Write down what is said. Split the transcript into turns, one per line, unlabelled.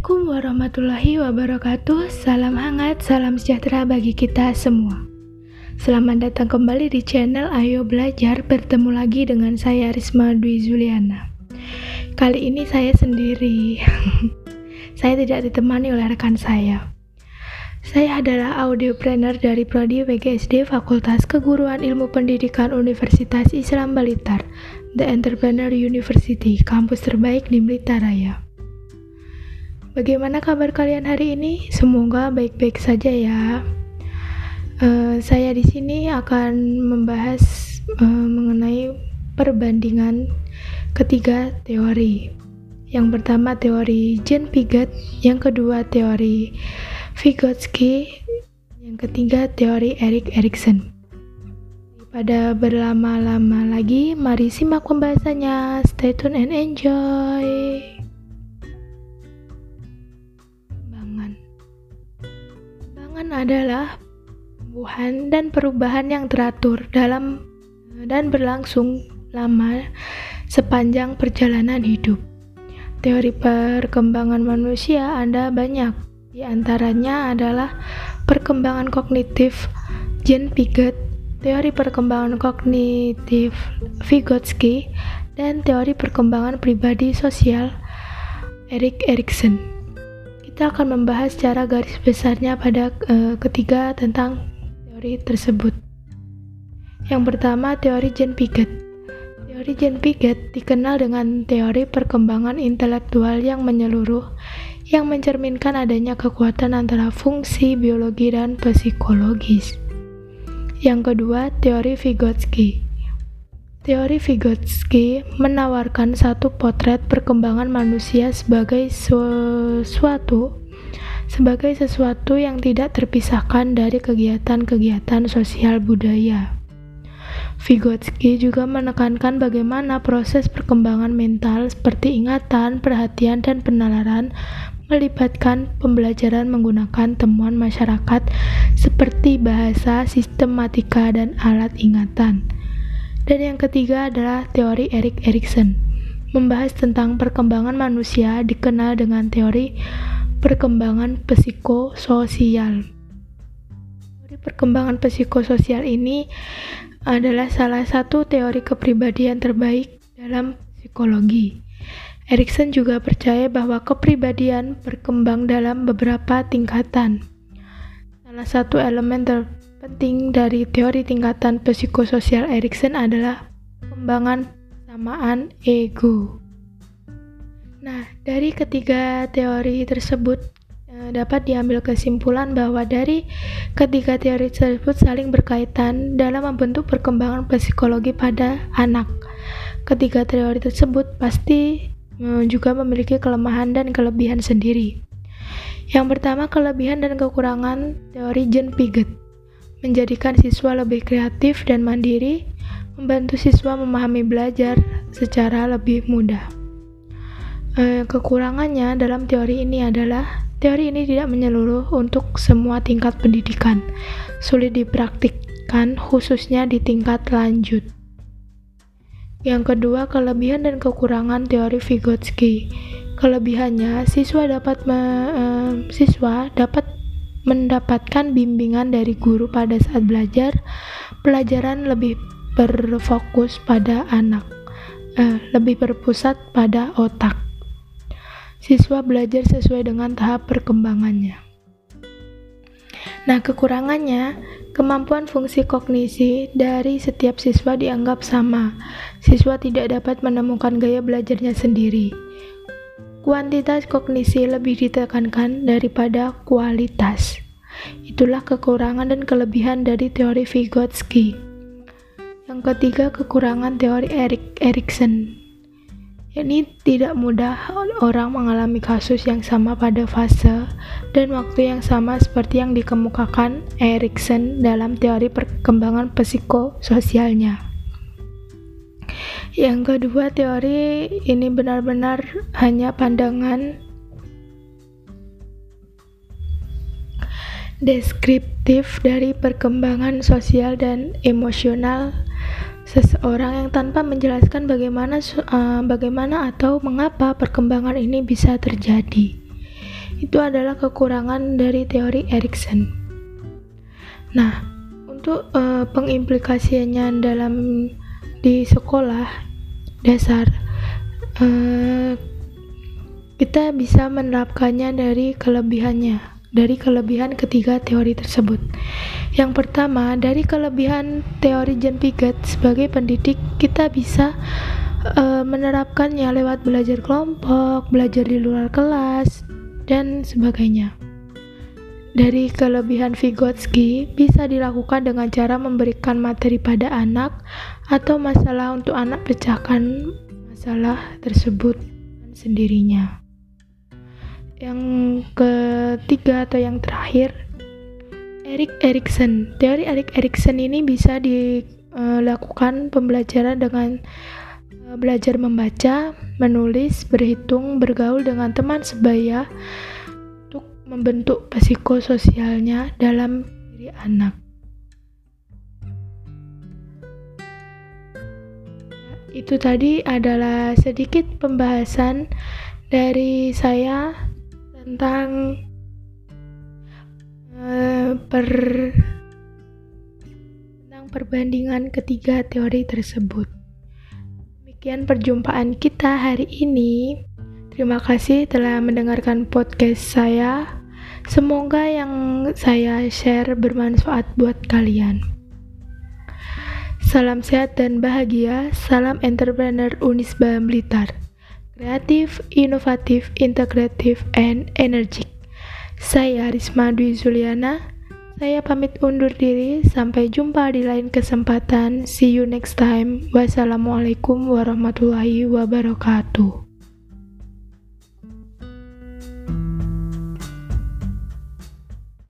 Assalamualaikum warahmatullahi wabarakatuh. Salam hangat, salam sejahtera bagi kita semua. Selamat datang kembali di channel Ayo Belajar. Bertemu lagi dengan saya Risma Dwi Zuliana. Kali ini saya sendiri. saya tidak ditemani oleh rekan saya. Saya adalah audiopreneur dari Prodi WGSD Fakultas Keguruan Ilmu Pendidikan Universitas Islam Balitar, The Entrepreneur University, kampus terbaik di Blitar Raya. Bagaimana kabar kalian hari ini? Semoga baik-baik saja ya. Uh, saya di sini akan membahas uh, mengenai perbandingan ketiga teori. Yang pertama teori Jean Piaget, yang kedua teori Vygotsky, yang ketiga teori Erik Erikson. Pada berlama-lama lagi, mari simak pembahasannya. Stay tune and enjoy. Adalah tumbuhan dan perubahan yang teratur dalam dan berlangsung lama sepanjang perjalanan hidup. Teori perkembangan manusia ada banyak, di antaranya adalah perkembangan kognitif. Jean Piaget, teori perkembangan kognitif Vygotsky, dan teori perkembangan pribadi sosial Erik Erikson kita akan membahas secara garis besarnya pada uh, ketiga tentang teori tersebut. Yang pertama, teori Jean Piaget. Teori Jean Piaget dikenal dengan teori perkembangan intelektual yang menyeluruh yang mencerminkan adanya kekuatan antara fungsi biologi dan psikologis. Yang kedua, teori Vygotsky. Teori Vygotsky menawarkan satu potret perkembangan manusia sebagai sesuatu sebagai sesuatu yang tidak terpisahkan dari kegiatan-kegiatan sosial budaya. Vygotsky juga menekankan bagaimana proses perkembangan mental seperti ingatan, perhatian, dan penalaran melibatkan pembelajaran menggunakan temuan masyarakat seperti bahasa, sistematika, dan alat ingatan. Dan yang ketiga adalah teori Erik Erikson, membahas tentang perkembangan manusia dikenal dengan teori perkembangan psikososial. Teori perkembangan psikososial ini adalah salah satu teori kepribadian terbaik dalam psikologi. Erikson juga percaya bahwa kepribadian berkembang dalam beberapa tingkatan. Salah satu elemen ter penting dari teori tingkatan psikososial Erikson adalah pengembangan samaan ego. Nah, dari ketiga teori tersebut eh, dapat diambil kesimpulan bahwa dari ketiga teori tersebut saling berkaitan dalam membentuk perkembangan psikologi pada anak. Ketiga teori tersebut pasti eh, juga memiliki kelemahan dan kelebihan sendiri. Yang pertama, kelebihan dan kekurangan teori Jean Piaget menjadikan siswa lebih kreatif dan mandiri, membantu siswa memahami belajar secara lebih mudah. Eh, kekurangannya dalam teori ini adalah teori ini tidak menyeluruh untuk semua tingkat pendidikan, sulit dipraktikkan khususnya di tingkat lanjut. Yang kedua, kelebihan dan kekurangan teori Vygotsky. Kelebihannya, siswa dapat me, eh, siswa dapat mendapatkan bimbingan dari guru pada saat belajar, pelajaran lebih berfokus pada anak, eh, lebih berpusat pada otak. Siswa belajar sesuai dengan tahap perkembangannya. Nah, kekurangannya, kemampuan fungsi kognisi dari setiap siswa dianggap sama. Siswa tidak dapat menemukan gaya belajarnya sendiri Kuantitas kognisi lebih ditekankan daripada kualitas. Itulah kekurangan dan kelebihan dari teori Vygotsky. Yang ketiga, kekurangan teori Erik Erikson. Ini tidak mudah orang mengalami kasus yang sama pada fase dan waktu yang sama seperti yang dikemukakan Erikson dalam teori perkembangan psikososialnya. Yang kedua, teori ini benar-benar hanya pandangan deskriptif dari perkembangan sosial dan emosional seseorang yang tanpa menjelaskan bagaimana uh, bagaimana atau mengapa perkembangan ini bisa terjadi. Itu adalah kekurangan dari teori Erikson. Nah, untuk uh, pengimplikasiannya dalam di sekolah dasar uh, kita bisa menerapkannya dari kelebihannya dari kelebihan ketiga teori tersebut. Yang pertama, dari kelebihan teori John Piaget sebagai pendidik, kita bisa uh, menerapkannya lewat belajar kelompok, belajar di luar kelas, dan sebagainya. Dari kelebihan Vygotsky bisa dilakukan dengan cara memberikan materi pada anak atau masalah untuk anak pecahkan masalah tersebut sendirinya. Yang ketiga atau yang terakhir, Erik Erikson. Teori Erik Erikson ini bisa dilakukan pembelajaran dengan eh, belajar membaca, menulis, berhitung, bergaul dengan teman sebaya untuk membentuk psikososialnya dalam diri anak. Itu tadi adalah sedikit pembahasan dari saya tentang uh, per tentang perbandingan ketiga teori tersebut. Demikian perjumpaan kita hari ini. Terima kasih telah mendengarkan podcast saya. Semoga yang saya share bermanfaat buat kalian. Salam sehat dan bahagia. Salam entrepreneur Unisba Blitar kreatif, inovatif, integratif, and energik. Saya Risma Dwi Zuliana. Saya pamit undur diri. Sampai jumpa di lain kesempatan. See you next time. Wassalamualaikum warahmatullahi wabarakatuh.